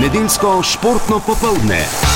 Nedeljsko športno popoldne.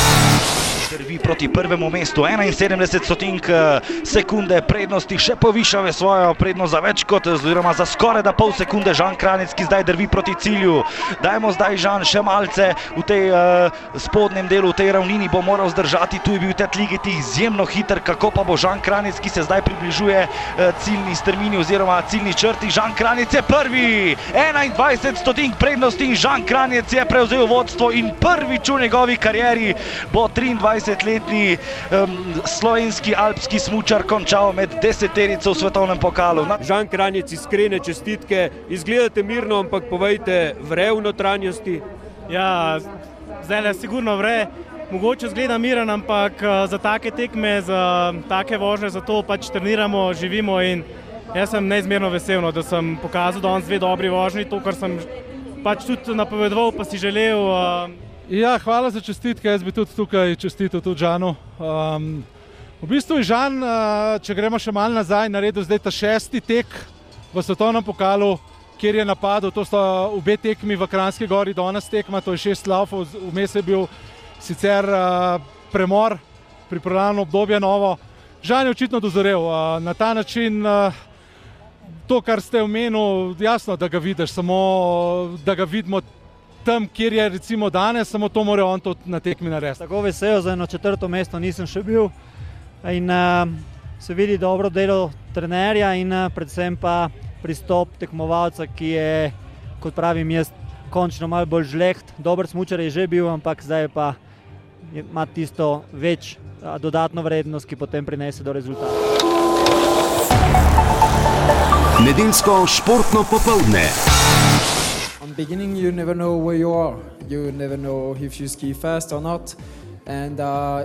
Drvi proti prvemu mestu, 71 stotink eh, sekunde prednosti, še povišave svojo prednost za več kot, oziroma za skoraj da pol sekunde. Žan Kranec, ki zdaj drvi proti cilju. Dajmo zdaj Žan še malce v tej uh, spodnjem delu, v tej ravnini bo moral zdržati. Tu je bil Ted Ligeti izjemno hiter, kako pa bo Žan Kranec, ki se zdaj približuje uh, ciljni strmini oziroma ciljni črti. Žan Kranec je prvi, 21 stotink prednosti in Žan Kranec je prevzel vodstvo in prvič v njegovi karieri bo 23. 20-letni um, slovenski alpski smočar končal med deseterico v svetovnem pokalu. Žan Kranjec, iskrene čestitke, izgledate mirno, ampak povejte, vre v notranjosti. Ja, zdaj le sigurno vre. Mogoče zgleda miren, ampak za take tekme, za take vožnje, zato pač treniramo, živimo in jaz sem neizmerno vesel, no, da sem pokazal danes dve dobri vožnji, to, kar sem pač tudi napovedoval, pa si želel. Uh, Ja, hvala za čestitke. Jaz bi tudi tukaj čestitil tudi Žanu. Um, v bistvu je Žan, uh, če gremo še malo nazaj, naredil zdaj ta šesti tek v svetovnem pokalu, kjer je napadel. To so obe tekmi v Kranski gori, danes tekma, to je šest laufov, vmes je bil sicer uh, premor, pripravljeno obdobje novo. Žan je očitno dozorel uh, na ta način. Uh, To, kar ste omenili, jasno, da ga vidiš, samo da ga vidimo tam, kjer je recimo danes, samo to mora on na tekmi narediti. Tako vesel za eno četrto mesto nisem še bil. In, uh, se vidi dobro delo trenerja in uh, predvsem pa pristop tekmovalca, ki je, kot pravim, jaz končno malo bolj žleht. Dober smočar je že bil, ampak zdaj pa ima tisto več uh, dodatno vrednost, ki potem prinese do rezultata. Nedeljsko športno popoldne. beginning you never know where you are you never know if you ski fast or not And, uh,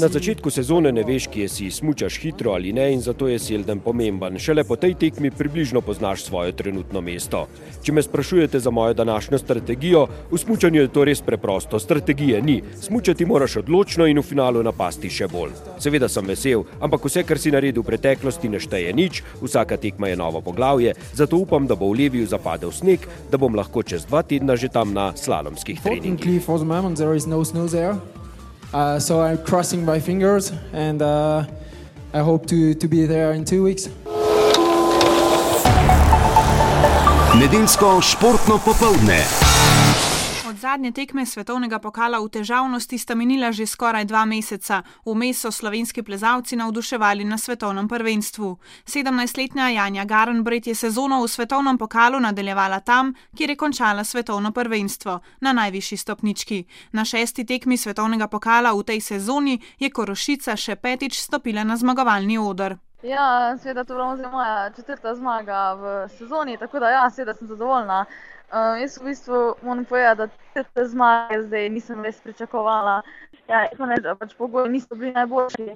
Na začetku sezone ne veš, kje si, smučaš hitro ali ne, in zato je Selden pomemben. Šele po tej tekmi približno poznaš svoje trenutno mesto. Če me sprašujete za mojo današnjo strategijo, v smučanju je to res preprosto. Strategije ni. Smučati moraš odločno in v finalu napasti še bolj. Seveda sem vesel, ampak vse, kar si naredil v preteklosti, ne šteje nič, vsaka tekma je novo poglavje, zato upam, da bo v Leviju zapadel sneg, da bom lahko čez dva tedna že tam na slalomskih treningih for the moment there is no snow there. Uh, so I'm crossing my fingers and uh, I hope to, to be there in two weeks. Nedeljsko športno popoldne zadnje tekme svetovnega pokala v težavnosti sta minila že skoraj dva meseca. Vmes so slovenski plezalci navduševali na svetovnem prvenstvu. 17-letna Janja Garenbret je sezono v svetovnem pokalu nadaljevala tam, kjer je končala svetovno prvenstvo, na najvišji stopnički. Na šesti tekmi svetovnega pokala v tej sezoni je Korošica še petič stopila na zmagovalni odr. Ja, seveda, to je moja četrta zmaga v sezoni, tako da ja, seveda sem zadovoljna. Uh, jaz v bistvu moram povedati, da te zmage zdaj nisem res pričakovala. Ja, ne, da pač pogoji niso bili najboljši,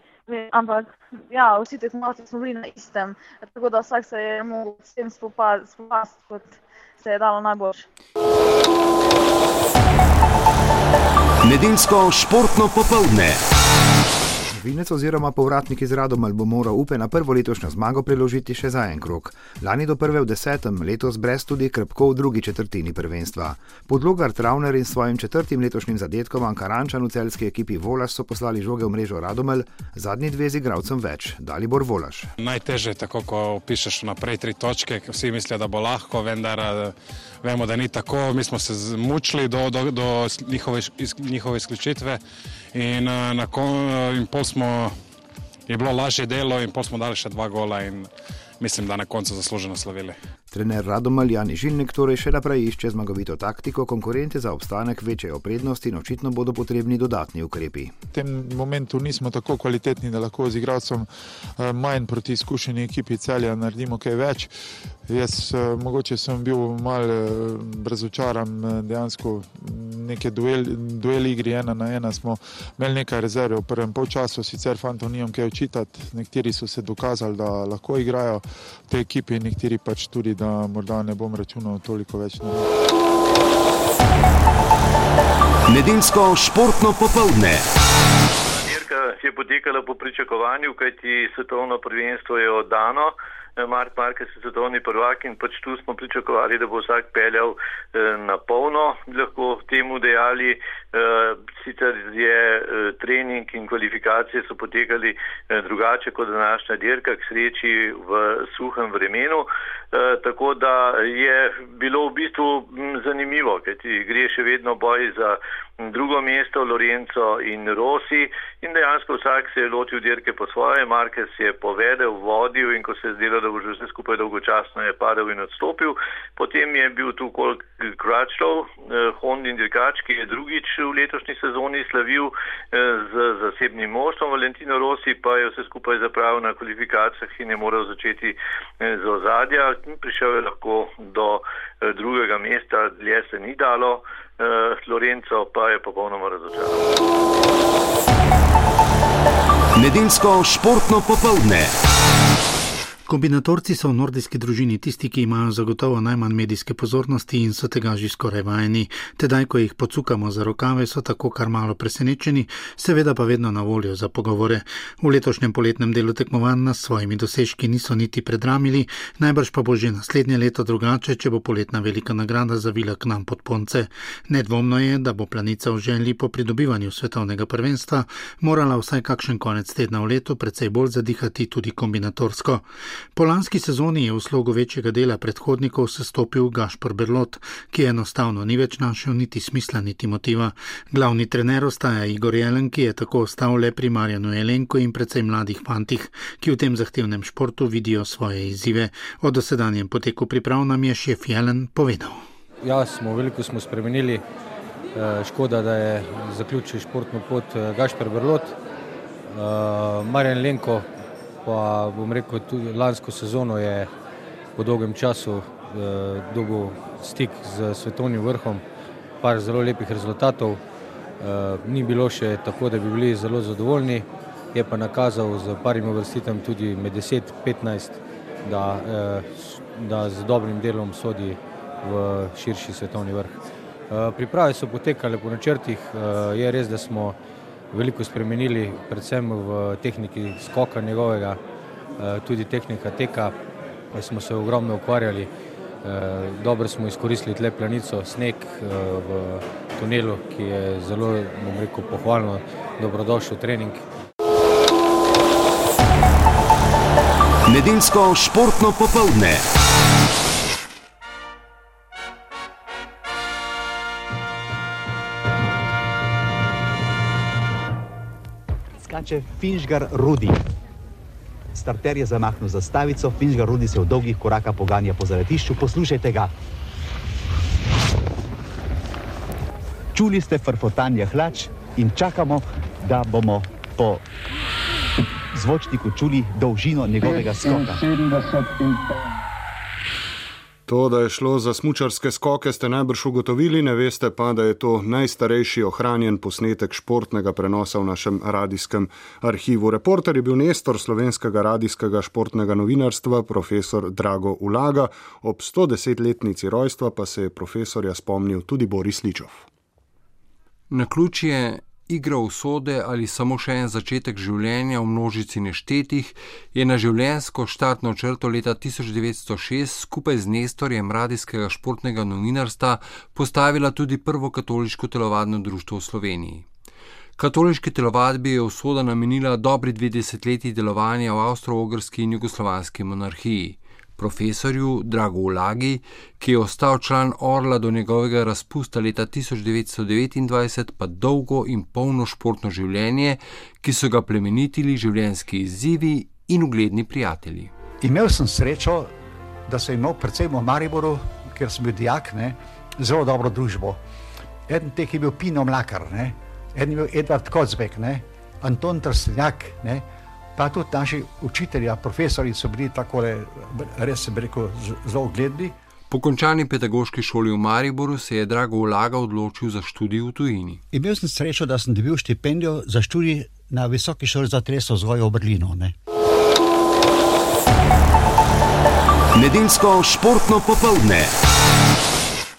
ampak ja, vsi tekmovalci smo bili na istem. Tako da vsak se je mogel s tem spopasti, kot se je dalo najboljše. Nedeljsko športno popoldne. Vinec oziroma povratnik iz Radomelj bo moral upe na prvo letošnjo zmago preložiti še za en krok. Lani do prve v desetem, letos brez tudi krpko v drugi četrtini prvenstva. Podlogar Travner in svojim četrtim letošnjim zadetkom Ankarančan v celski ekipi Volaš so poslali žoge v mrežo Radomelj, zadnji dve z igravcem več, Dalibor Volaš. Najteže je tako, ko pišeš naprej tri točke, vsi mislijo, da bo lahko, vendar eh, vemo, da ni tako. Mi smo se mučili do, do, do njihove, njihove izključitve in, eh, na, in pol smo, je bilo lažje delo in pol smo dali še dva gola in mislim, da na koncu zasluženo slavili. Trener Radomal Jan Žilnik torej še naprej išče zmagovito taktiko, konkurente za obstanek večjejo prednosti in očitno bodo potrebni dodatni ukrepi. V tem momentu nismo tako kvalitetni, da lahko z igralcem eh, manj proti izkušeni ekipi celja naredimo kaj več. Jaz eh, mogoče sem bil mal eh, razočaran, dejansko neke duel, duel igri ena na ena smo imeli nekaj rezerve v prvem polčasu, sicer fantom nimam kaj očitati, nekateri so se dokazali, da lahko igrajo v tej ekipi, nekateri pač tudi da morda ne bom računal toliko več na njih. Nedeljsko športno popoldne. Dirka je potekala po pričakovanju, kajti svetovno prvenstvo je oddano. Mark Marquez je svetovni prvak in pač tu smo pričakovali, da bo vsak peljal na polno, lahko temu dejali. Sicer je trening in kvalifikacije so potekali drugače kot današnja dirka, k sreči v suhem vremenu. Tako da je bilo v bistvu zanimivo, kajti gre še vedno boj za drugo mesto, Lorenzo in Rossi in dejansko vsak se je lotil dirke po svoje, Marquez je povedal, vodil in ko se je zdelo, da bo že vse skupaj dolgočasno, je padel in odstopil. Potem je bil tu Colt Crutchlow, eh, Hondin dirkač, ki je drugič v letošnji sezoni slavil eh, z zasebnim moštvom, Valentino Rossi pa je vse skupaj zapravil na kvalifikacijah in je moral začeti eh, z ozadja. Prišel je lahko do drugega mesta, dlje se ni dalo. Lorenzo pa je popolnoma razočaran. Nedeljsko športno popoldne. Kombinatorci so v nordijski družini tisti, ki imajo zagotovo najmanj medijske pozornosti in so tega že skoraj vajeni. Tedaj, ko jih pocukamo za rokave, so tako kar malo presenečeni, seveda pa vedno na voljo za pogovore. V letošnjem poletnem delu tekmovanj nas svojimi dosežki niso niti predramili, najbrž pa bo že naslednje leto drugače, če bo poletna velika nagrada zavila k nam pod ponce. Nedvomno je, da bo planica v želji po pridobivanju svetovnega prvenstva morala vsaj kakšen konec tedna v letu precej bolj zadihati tudi kombinatorsko. Po lanski sezoni je v slogu večjega dela predhodnikov sestopil Gašpor Berlot, ki enostavno ni več našel niti smisla, niti motiva. Glavni trener ostaja Igor Jelen, ki je tako ostal le pri Marjanu Jelenku in predvsem mladih fantih, ki v tem zahtevnem športu vidijo svoje izzive. O dosedanjem poteku priprav nam je šef Jelen povedal. Ja, smo veliko smo spremenili. Eh, škoda, da je zaključil športno pot eh, Gašpor Berlot. Eh, Marjan Lenko pa bom rekel, tudi lansko sezono je po dolgem času eh, dobil stik z svetovnim vrhom, par zelo lepih rezultatov. Eh, ni bilo še tako, da bi bili zelo zadovoljni, je pa nakazal z parim uvrstitem tudi med 10-15, da, eh, da z dobrim delom sodi v širši svetovni vrh. Eh, priprave so potekale po načrtih, eh, je res, da smo veliko spremenili, predvsem v tehniki skoka njegovega, eh, tudi tehnika teka, smo se ogromno ukvarjali. Eh, dobro smo izkoristili tle planico, sneg eh, v tunelu, ki je zelo, bom rekel, pohvalno dobrodošel trening. Nedeljsko športno popoldne. Skače Finžgar Rudi. Starter je zamahnil zastavico, Finžgar Rudi se v dolgih korakah poganja po zavetišču. Poslušajte ga. Čuli ste frfotanje hlač in čakamo, da bomo po zvočniku čuli dolžino njegovega skoka. 70 To, da je šlo za smučarske skoke, ste najbrž ugotovili, ne veste pa, da je to najstarejši ohranjen posnetek športnega prenosa v našem radijskem arhivu. Reporter je bil Nestor slovenskega radijskega športnega novinarstva, profesor Drago Ulaga. Ob 110-letnici rojstva pa se je profesorja spomnil tudi Boris Ličov. Na ključje igra usode ali samo še en začetek življenja v množici neštetih, je na življenjsko štartno črto leta 1906 skupaj z Nestorjem radijskega športnega novinarstva postavila tudi prvo katoliško telovadno društvo v Sloveniji. Katoliški telovadbi je usoda namenila dobri dve desetletji delovanja v avstro-ogrski in jugoslovanski monarhiji profesorju Dragu Ulagi, ki je ostal član Orla do njegovega razpusta leta 1929, pa dolgo in polno športno življenje, ki so ga plemenitili življenjski izzivi in ugledni prijatelji. Imel sem srečo, da sem imel predvsem v Mariboru, ker sem bil dijak, ne, zelo dobro družbo. Eden teh je bil Pino Mlakar, ne, eden je bil Edward Kozbek, ne, Anton Trstenjak, ne, pa tudi naši učitelji, profesori so bili tako res, bi rekel, zelo ugledni. Po končani pedagoški šoli v Mariboru se je Drago Vlaga odločil za študij v tujini. Imel sem srečo, da sem dobil štipendijo za študij na visoki šoli za treso vzgojo v Berlinu. Ne? Nedeljsko športno popoldne.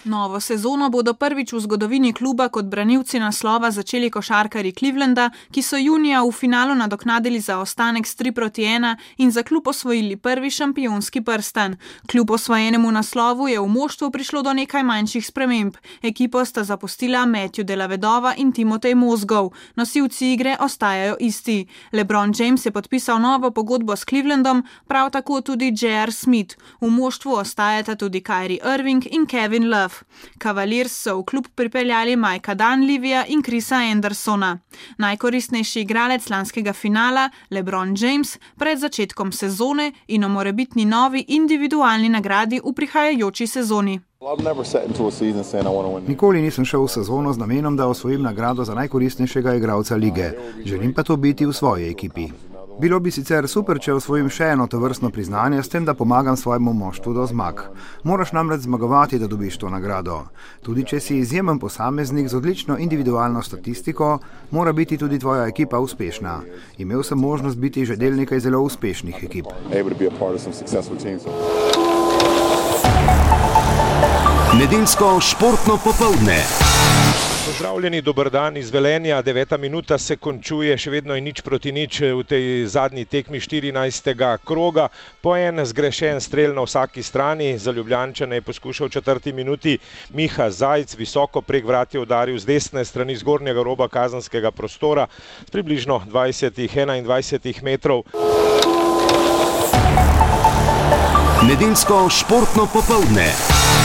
Novo sezono bodo prvič v zgodovini kluba kot branilci naslova začeli košarkari Clevelanda, ki so junija v finalu nadoknadili zaostanek s 3 proti 1 in za klub osvojili prvi šampionski prstan. Kljub osvojenemu naslovu je v moštvu prišlo do nekaj manjših sprememb. Ekipo sta zapustila Matthew Delavedova in Timotej Mozgov. Nosilci igre ostajajo isti. LeBron James je podpisal novo pogodbo s Clevelandom, prav tako tudi J.R. Smith. V moštvu ostajata tudi Kyrie Irving in Kevin Love. Cavaliers so v klub pripeljali Majka Danlivija in Krisa Andersona. Najkoristnejši igralec lanskega finala, LeBron James, pred začetkom sezone in o morebitni novi individualni nagradi v prihajajoči sezoni. Nikoli nisem šel v sezono z namenom, da osvojim nagrado za najkoristnejšega igralca lige. Želim pa to biti v svoji ekipi. Bilo bi sicer super, če osvojim še eno to vrstno priznanje, s tem, da pomagam svojemu moštvu do zmag. Moraš namreč zmagovati, da dobiš to nagrado. Tudi če si izjemen posameznik z odlično individualno statistiko, mora biti tudi tvoja ekipa uspešna. Imel sem možnost biti že del nekaj zelo uspešnih ekip. Nedeljsko športno popoldne. Pozdravljeni, dober dan iz Velenja. Deveta minuta se končuje, še vedno je nič proti nič v tej zadnji tekmi 14. kroga. Po en zgrešen strel na vsaki strani, za Ljubljančane je poskušal v četrti minuti Miha Zajc, visoko prek vrati udaril z desne strani zgornjega roba kazanskega prostora z približno 20-21 metrov. Nedeljsko športno popoldne.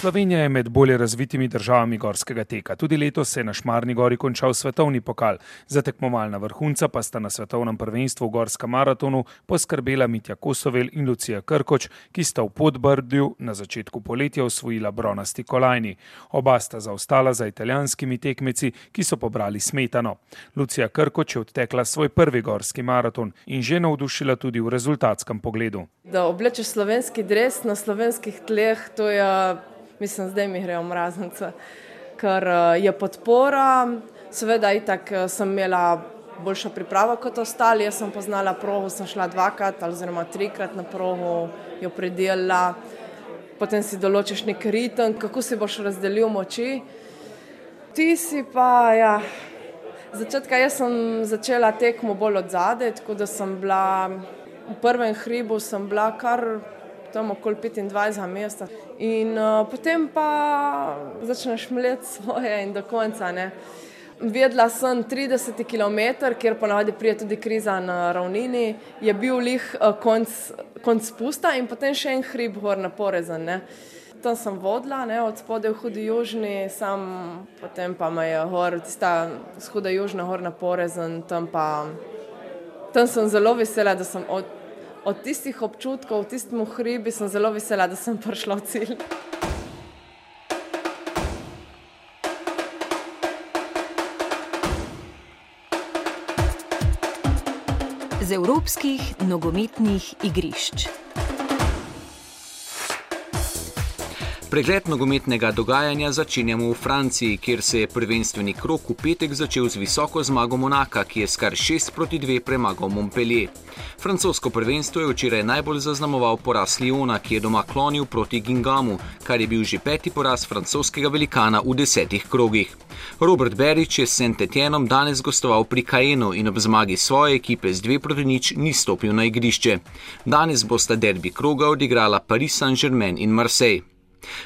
Slovenija je med bolje razvitimi državami gorskega teka. Tudi letos se je na Šmarni gori končal svetovni pokal. Za tekmovalna vrhunca pa sta na svetovnem prvenstvu v Gorskem maratonu poskrbela Mitja Kosovel in Lucija Krkoč, ki sta v podbrdju na začetku poletja osvojila bronasti kolajni. Oba sta zaostala za italijanskimi tekmeci, ki so pobrali smetano. Lucija Krkoč je odtekla svoj prvi gorski maraton in že navdušila tudi v rezultatskem pogledu. Da oblečeš slovenski dres na slovenskih tleh, to je mislim, zdaj mi grejo mraznice, ker eh, je podpora. Seveda, itak eh, sem imela boljšo pripravo kot ostali. Jaz sem poznala progo, sem šla dvakrat ali trikrat na progo, jo predelala, potem si določiš nek ritem, kako si boš razdelil moči. Ti si pa, ja. Začetka jaz sem začela tekmo bolj od zadaj, tako da sem bila v prvem hribu, sem bila kar tam okoli 25 mesta. In uh, potem pa začneš mleti svoje in do konca. Ne. Vedela sem 30 km, kjer ponavadi prije tudi kriza na ravnini, je bil lih uh, konc, konc spusta in potem še en hrib gor na porezen. Ne. Tam sem vodila, ne, od spodaj v hudi južni, sam, potem pa me je gor, tista huda južna gor na porezen, tam pa, tam sem zelo vesela, da sem od od tistih občutkov, v tistem hribi, sem zelo vesela, da sem prišla v cilj. Z evropskih nogometnih igrišč. Pregled nogometnega dogajanja začenjamo v Franciji, kjer se je prvenstveni krok v petek začel z visoko zmago Monaka, ki je s kar 6 proti 2 premagal Montpellier. Francosko prvenstvo je včeraj najbolj zaznamoval poraz Liona, ki je doma klonil proti Gingamu, kar je bil že peti poraz francoskega velikana v desetih krogih. Robert Berič je s Saint-Etienom danes gostoval pri Kajenu in ob zmagi svoje ekipe z 2 proti nič ni stopil na igrišče. Danes bosta derbi kroga odigrala Paris Saint-Germain in Marseille.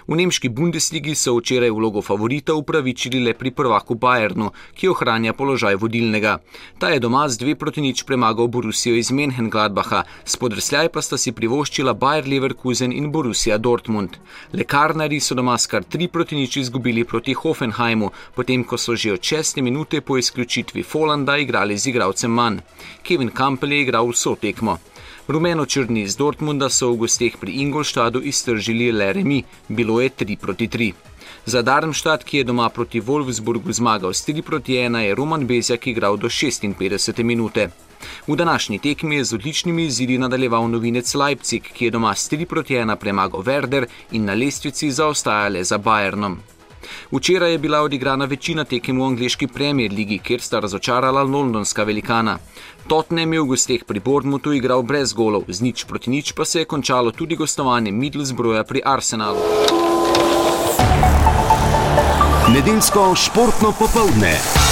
V nemški Bundesligi so včeraj vlogo favorita upravičili le pri prvaku Bayernu, ki ohranja položaj vodilnega. Ta je doma z dve proti nič premagal Borusijo iz Menhengladbaha, spodrsljaj pa sta si privoščila Bayer Leverkusen in Borusija Dortmund. Lekarnari so doma s kar tri proti nič izgubili proti Hoffenheimu, potem ko so že od šeste minute po izključitvi Folanda igrali z igralcem manj. Kevin Campbell je igral vso tekmo. Rumeno-črni iz Dortmunda so v gosteh pri Ingolštadu iztržili le remi, bilo je 3 proti 3. Za Darmstadt, ki je doma proti Wolfsburgu zmagal s 3 proti 1, je Roman Bezjak igral do 56 minute. V današnji tekmi je z odličnimi izidi nadaljeval novinec Leipzig, ki je doma s 3 proti 1 premagal Werder in na lestvici zaostajale za Bayernom. Včeraj je bila odigrana večina tekem v angliški premier ligi, kjer sta razočarala londonska velikana. Tottenham je v gosteh pri Bournemouthu igral brez golov, z nič proti nič pa se je končalo tudi gostovanje Middlesbrougha pri Arsenalu. Nedeljsko športno popoldne.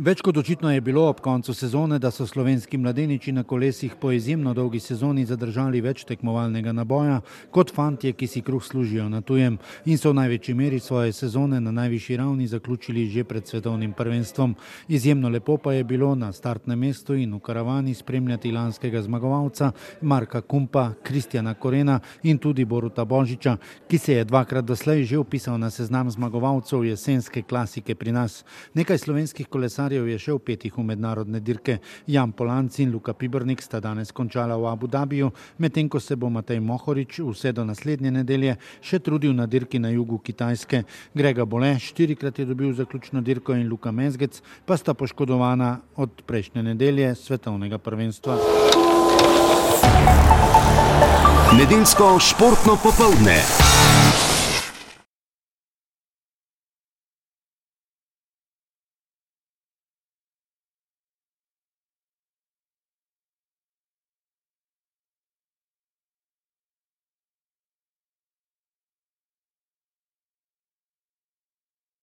Več kot očitno je bilo ob koncu sezone, da so slovenski mladeniči na kolesih po izjemno dolgi sezoni zadržali več tekmovalnega naboja kot fantje, ki si kruh služijo na tujem in so v največji meri svoje sezone na najvišji ravni zaključili že pred svetovnim prvenstvom. Izjemno lepo pa je bilo na startnem mestu in v karavani spremljati lanskega zmagovalca Marka Kumpa, Kristjana Korena in tudi Boruta Božiča, ki se je dvakrat doslej že upisal na seznam zmagovalcev jesenske klasike pri nas. Nekaj slovenskih kolesarjev kolesarjev je še v petih v mednarodne dirke. Jan Polanci in Luka Pibrnik sta danes končala v Abu Dhabiju, medtem ko se bo Matej Mohorič vse do naslednje nedelje še trudil na dirki na jugu Kitajske. Grega Bole štirikrat je dobil zaključno dirko in Luka Mezgec pa sta poškodovana od prejšnje nedelje svetovnega prvenstva. Nedeljsko športno popoldne.